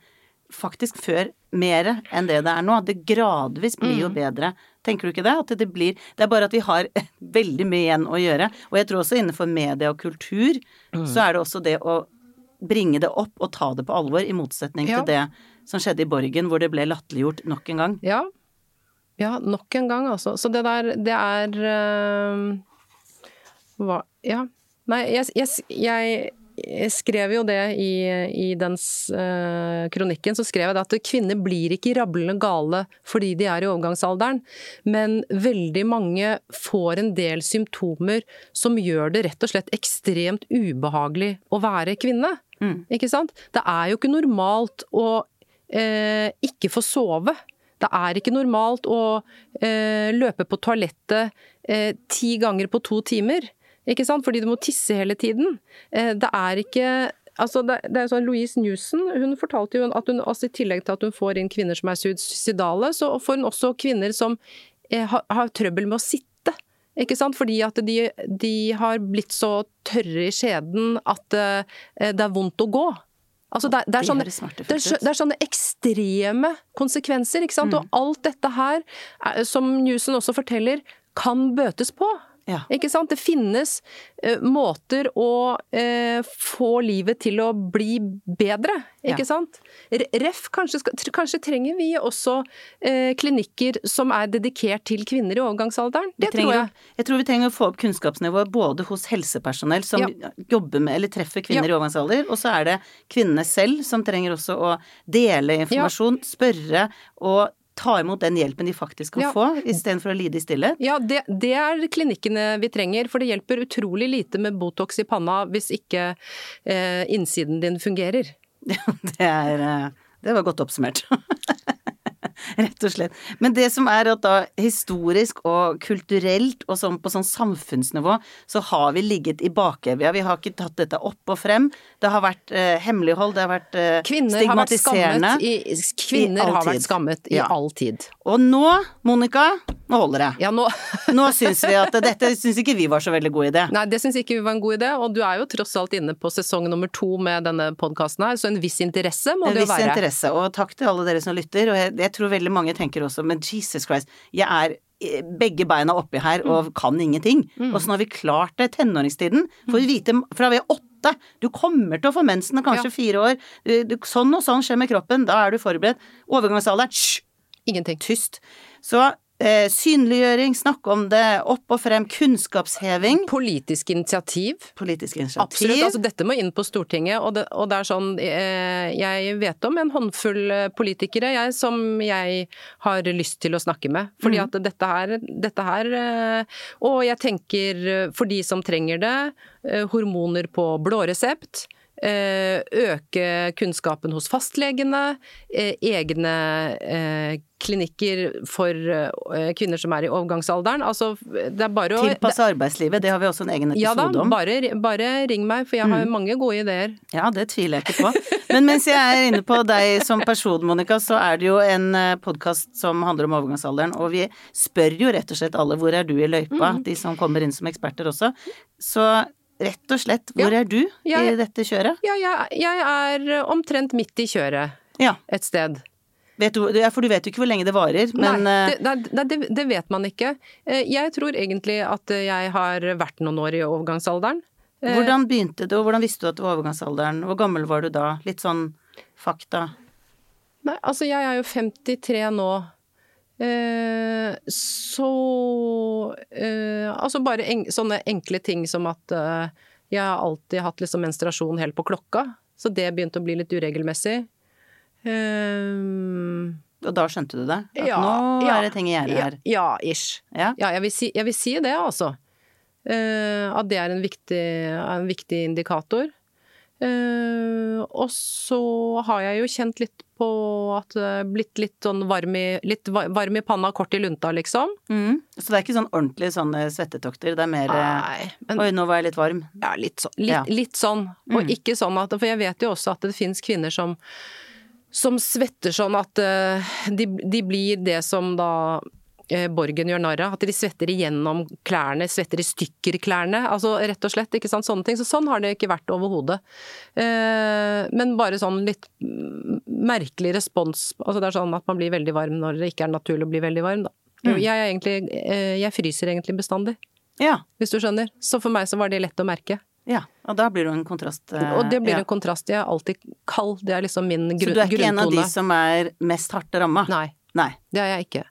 faktisk før mer enn det det er nå. Det gradvis blir jo mm. bedre. Tenker du ikke det? At det blir Det er bare at vi har veldig mye igjen å gjøre. Og jeg tror også innenfor media og kultur mm. så er det også det å bringe det opp og ta det på alvor, i motsetning ja. til det som skjedde i Borgen, hvor det ble latterliggjort nok en gang. Ja. Ja, nok en gang, altså. Så det der, det er øh, Hva Ja. Nei, jeg, jeg, jeg jeg skrev jo det i, i den uh, kronikken, så skrev jeg det at kvinner blir ikke rablende gale fordi de er i overgangsalderen, men veldig mange får en del symptomer som gjør det rett og slett ekstremt ubehagelig å være kvinne. Mm. Ikke sant? Det er jo ikke normalt å uh, ikke få sove. Det er ikke normalt å uh, løpe på toalettet ti ganger på to timer. Ikke sant? Fordi du må tisse hele tiden. Eh, det er ikke Altså, det, det er sånn, Louise Newson hun fortalte jo at hun, altså i tillegg til at hun får inn kvinner som er suicidale, så får hun også kvinner som eh, har, har, trøbbel med å sitte. Ikke sant? Fordi at de, de har blitt så tørre i skjeden at eh, det er vondt å gå. Altså det, det, er sånne, det, er, sånne ekstreme konsekvenser, ikke sant. Og alt dette her, er- som Newson også forteller, kan bøtes på. Ja. Ikke sant? Det finnes uh, måter å uh, få livet til å bli bedre, ikke Ja. sant? Ref, kanskje, skal, kanskje trenger vi også uh, klinikker som er dedikert til kvinner i overgangsalderen? Det trenger, tror jeg. jeg tror vi trenger å få opp kunnskapsnivået både hos helsepersonell som Ja. jobber med eller treffer kvinner i overgangsalder, og så er det kvinnene selv som trenger også å dele informasjon, spørre og ta imot den hjelpen de faktisk kan Ja. få, istedenfor å lide i stillhet. Ja, det, det er klinikkene vi trenger, for det hjelper utrolig lite med Botox i panna hvis ikke eh, innsiden din fungerer. Det er eh, Det var godt oppsummert. Rett og slett. Men det som er at da historisk og kulturelt og sånn på sånn samfunnsnivå, så har vi ligget i bakevja. Vi har ikke tatt dette opp og frem. Det har vært eh, hemmelighold, det har vært eh, Kvinner har vært stigmatiserende. i, kvinner I har vært skammet i Ja. all tid. Og nå, Monica, nå holder det. Ja, nå Nå syns vi at dette syns ikke vi var så veldig god idé. Nei, det syns ikke vi var en god idé, og du er jo tross alt inne på sesong nummer to med denne podkasten her, så en viss interesse må En det jo viss interesse, og takk til alle dere som lytter. Og jeg, jeg tror veldig mange tenker også, men Jesus Christ, jeg er eh, begge beina oppi her og Mm. kan ingenting. Åssen har vi klart det? Tenåringstiden. Får vi vite fra vi er åtte. Du kommer til å få mensen kanskje Ja. fire år. Du, du, sånn og sånn skjer med kroppen. Da er du forberedt. Overgangsalderen, hysj! Ingenting. Tyst. Så eh, synliggjøring, snakke om det, opp og frem, kunnskapsheving. Politisk initiativ. Politisk initiativ. Absolutt. Altså, dette må inn på Stortinget, og det, og det er sånn eh, Jeg vet om en håndfull eh, politikere jeg, som jeg har lyst til å snakke med. Fordi mm. at dette her, dette her eh, Og jeg tenker eh, for de som trenger det, eh, hormoner på blå resept. Eh, Øke kunnskapen hos fastlegene. eh, Egne eh, klinikker for kvinner som er i overgangsalderen. Altså, det er bare å Tilpasse arbeidslivet, det har vi også en egen ja da, episode om. bare, bare ring meg, for jeg har Mm. mange gode ideer. Ja, det tviler jeg ikke på. Men mens jeg er inne på deg som person, Monica, så er det jo en podkast som handler om overgangsalderen, og vi spør jo rett og slett alle hvor er du i løypa, Mm. de som kommer inn som eksperter også. Så rett og slett, hvor Ja. er du i dette kjøret? Ja, jeg, jeg er omtrent midt i kjøret Ja, et sted. vet du, for du vet jo ikke hvor lenge det varer, men Nei, eh, det, nei, nei, det, det vet man ikke. Eh, Jeg tror egentlig at jeg har vært noen år i overgangsalderen. Eh, hvordan begynte det, og hvordan visste du at det var overgangsalderen? Hvor gammel var du da? Litt sånn fakta. Nei, altså jeg er jo 53 nå. Eh, så eh, Altså bare en, sånne enkle ting som at eh, jeg har alltid hatt liksom menstruasjon helt på klokka. Så det begynte å bli litt uregelmessig. Eh, Og da skjønte du det? At Ja, nå ja, er det ting i gjære her. ja, ish. Ja. Ja, jeg vil si, jeg vil si det, altså. Eh, at det er en viktig, en viktig indikator. Eh, og så har jeg jo kjent litt på at det er blitt litt sånn varm i, litt varm i panna, kort i lunta, liksom. Mm. Så det er ikke sånn ordentlig sånne svettetokter, det er mer eh, Nei, men Oi, nå var jeg litt varm. ja, litt, sånn, litt, Ja. litt sånn. Og ikke sånn at For jeg vet jo også at det finnes kvinner som som svetter sånn at uh, de, de blir det som da Borgen gjør narr av. At de svetter igjennom klærne, svetter i stykker klærne. Altså rett og slett, ikke sant. Sånne ting. Så sånn har det ikke vært overhodet. Eh, men bare sånn litt mm, merkelig respons. Altså det er sånn at man blir veldig varm når det ikke er naturlig å bli veldig varm, da. Jo, Jeg, er egentlig, eh, jeg fryser egentlig bestandig, Ja. hvis du skjønner. Så for meg så var det lett å merke. Ja, og da blir det en kontrast. eh, Og det blir ja. en kontrast. Jeg er alltid kald. Det er liksom min grunntone. Så du er ikke en av de som er mest hardt ramma? Nei, Nei. det er jeg ikke.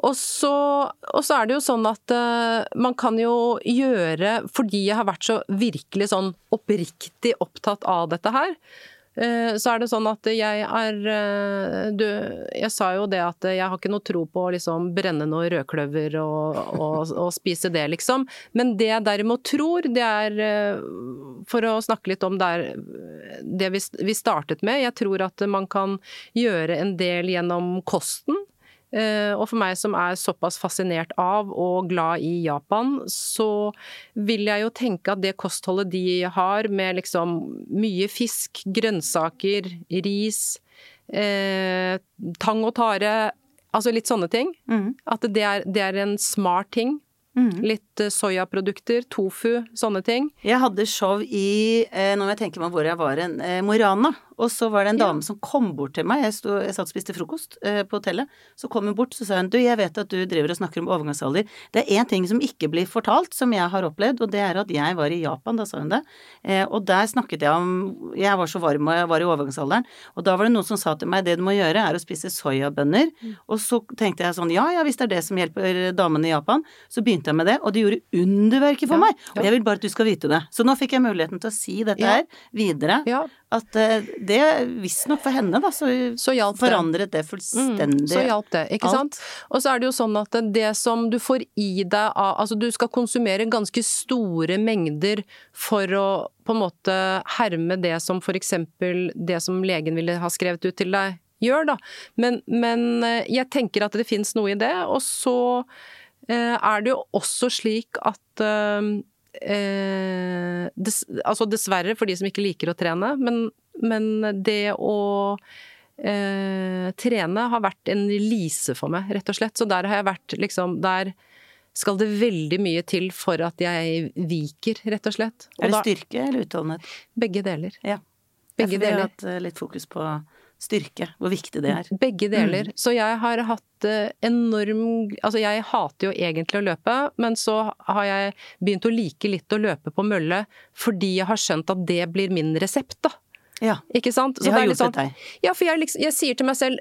Og så, og så er det jo sånn at uh, man kan jo gjøre Fordi jeg har vært så virkelig sånn oppriktig opptatt av dette her, uh, så er det sånn at jeg er uh, du, Jeg sa jo det at jeg har ikke noe tro på å liksom brenne noe rødkløver og, og, og spise det, liksom. Men det jeg derimot tror, det er For å snakke litt om der, det vi, vi startet med. Jeg tror at man kan gjøre en del gjennom kosten. Eh, Og for meg som er såpass fascinert av og glad i Japan, så vil jeg jo tenke at det kostholdet de har med liksom mye fisk, grønnsaker, ris, eh, tang og tare, altså litt sånne ting. mm. At det er, det er en smart ting. Mm. Litt eh, soyaprodukter, tofu, sånne ting. Jeg hadde show i, når nå må jeg tenke meg hvor jeg var, en, eh, Mo i Rana. Og så var det en Ja. dame som kom bort til meg, jeg, sto, jeg satt og spiste frokost eh, på hotellet, så kom hun bort så sa hun du, jeg vet at du driver og snakker om overgangsalder, det er én ting som ikke blir fortalt, som jeg har opplevd, og det er at jeg var i Japan, da sa hun det, eh, og der snakket jeg om, jeg var så varm og jeg var i overgangsalderen, og da var det noen som sa til meg det du må gjøre er å spise soyabønner, og så tenkte jeg sånn ja ja, hvis det er det som hjelper damene i Japan, så begynte jeg med det, og det gjorde underverker for Ja, meg, og jeg vil bare at du skal vite det. Så nå fikk jeg muligheten til å si dette Ja. her videre, Ja, at eh, det visstnok for henne, da, så, så det. forandret det Mm, fullstendig. så hjalp det, ikke alt. sant? Og så er det jo sånn at det som du får i deg av Altså du skal konsumere ganske store mengder for å på en måte herme det som for eksempel det som legen ville ha skrevet ut til deg gjør, da. Men, men eh, jeg tenker at det fins noe i det. Og så eh, er det jo også slik at eh, dess, altså dessverre for de som ikke liker å trene, men, men det å eh, trene har vært en lise for meg, rett og slett. Så der har jeg vært liksom Der skal det veldig mye til for at jeg viker, rett og slett. Og Er det styrke eller utholdenhet? begge deler. Ja. Begge Ja, for Vi har hatt eh, litt fokus på styrke, hvor viktig det er. Begge deler. Mm. Så jeg har hatt eh, enorm Altså jeg hater jo egentlig å løpe, men så har jeg begynt å like litt å løpe på mølle fordi jeg har skjønt at det blir min resept, da. Ja, Ikke sant? Så jeg har er litt sånn- deg. Ja, for jeg, liksom, jeg sier til meg selv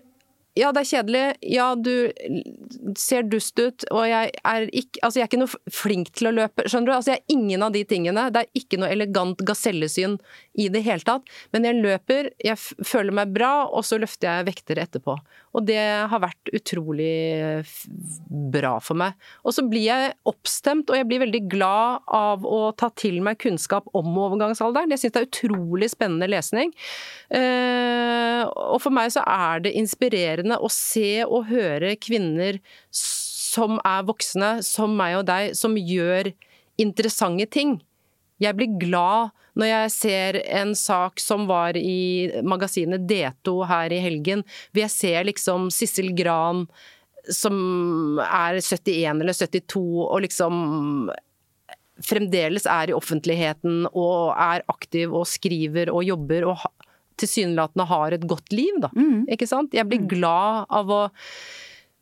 ja, det er kjedelig. Ja, du ser dust ut, og jeg er ikke Altså, jeg er ikke noe flink til å løpe, skjønner du? Altså, jeg er ingen av de tingene. Det er ikke noe elegant gasellesyn i det hele tatt. Men jeg løper, jeg føler meg bra, og så løfter jeg vekter etterpå. Og det har vært utrolig bra for meg. Og så blir jeg oppstemt, og jeg blir veldig glad av å ta til meg kunnskap om overgangsalderen. Jeg syns det er utrolig spennende lesning. Eh, og for meg så er det inspirerende å se og høre kvinner som er voksne, som meg og deg, som gjør interessante ting. Jeg blir glad når jeg ser en sak som var i magasinet D2 her i helgen, hvor jeg ser liksom Sissel Gran som er 71 eller 72 og liksom fremdeles er i offentligheten og er aktiv og skriver og jobber og tilsynelatende har et godt liv, da. Mm. Ikke sant? Jeg blir glad av å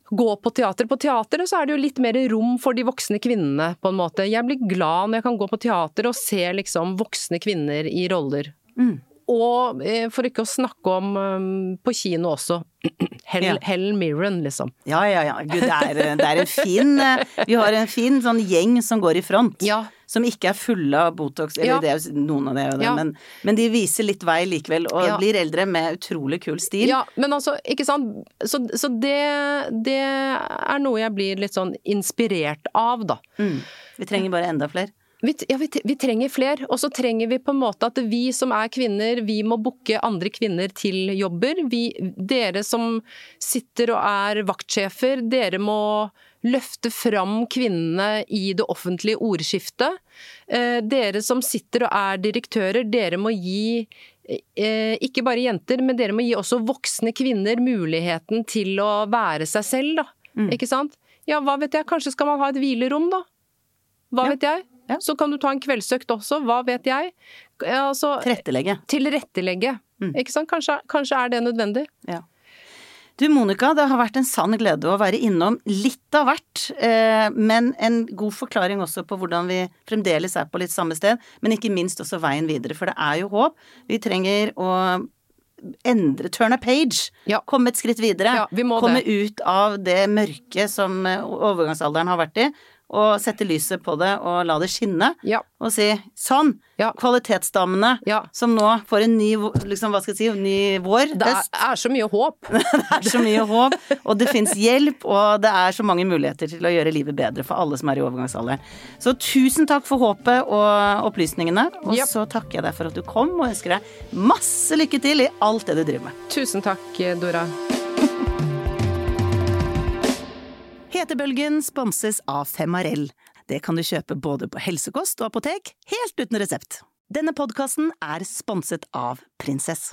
gå på teater. På teateret så er det jo litt mer rom for de voksne kvinnene, på en måte. Jeg blir glad når jeg kan gå på teater og se liksom voksne kvinner i roller. Mm. Og eh, for ikke å snakke om um, på kino også. Hel Ja. Helen Mirren, liksom. Ja, ja, ja. Gud, det er, det er en fin eh, Vi har en fin sånn gjeng som går i front. Ja. Som ikke er fulle av Botox, eller Ja. det er jo noen av det, det Ja. men, men de viser litt vei likevel, og Ja. blir eldre med utrolig kul stil. Ja, men altså, ikke sant. Så, så det, det er noe jeg blir litt sånn inspirert av, da. Mm. Vi trenger bare enda flere. Vi, ja, vi, vi trenger fler, og så trenger vi på en måte at vi som er kvinner, vi må booke andre kvinner til jobber. Vi, dere som sitter og er vaktsjefer, dere må løfte fram kvinnene i det offentlige ordskiftet. Eh, dere som sitter og er direktører, dere må gi eh, ikke bare jenter, men dere må gi også voksne kvinner muligheten til å være seg selv, da. Mm. Ikke sant? Ja, hva vet jeg, kanskje skal man ha et hvilerom, da? Hva Ja. vet jeg? Ja. Så kan du ta en kveldsøkt også, hva vet jeg? Altså, Tilrettelegge. tilrettelegge. Mm. Ikke sant? Kanskje, kanskje er det nødvendig? Du Monica, det har vært en sann glede å være innom litt av hvert, eh, men en god forklaring også på hvordan vi fremdeles er på litt samme sted, men ikke minst også veien videre, for det er jo håp. Vi trenger å endre, turn a page, Ja. komme et skritt videre. Ja, vi må komme det. ut av det mørket som eh, overgangsalderen har vært i, og sette lyset på det og la det skinne, Ja. og si sånn, Ja. kvalitetsdamene Ja. som nå får en ny, liksom, hva skal jeg si, ny vår, Det er, er så mye håp. Det er så mye håp, og det fins hjelp, og det er så mange muligheter til å gjøre livet bedre for alle som er i overgangsalderen. Så tusen takk for håpet og opplysningene, og så takker jeg deg for at du kom, og ønsker deg masse lykke til i alt det du driver med. Tusen takk, Dora. Hetebølgen sponses av Femarell. Det kan du kjøpe både på helsekost og apotek, helt uten resept. Denne podkasten er sponset av Prinsess.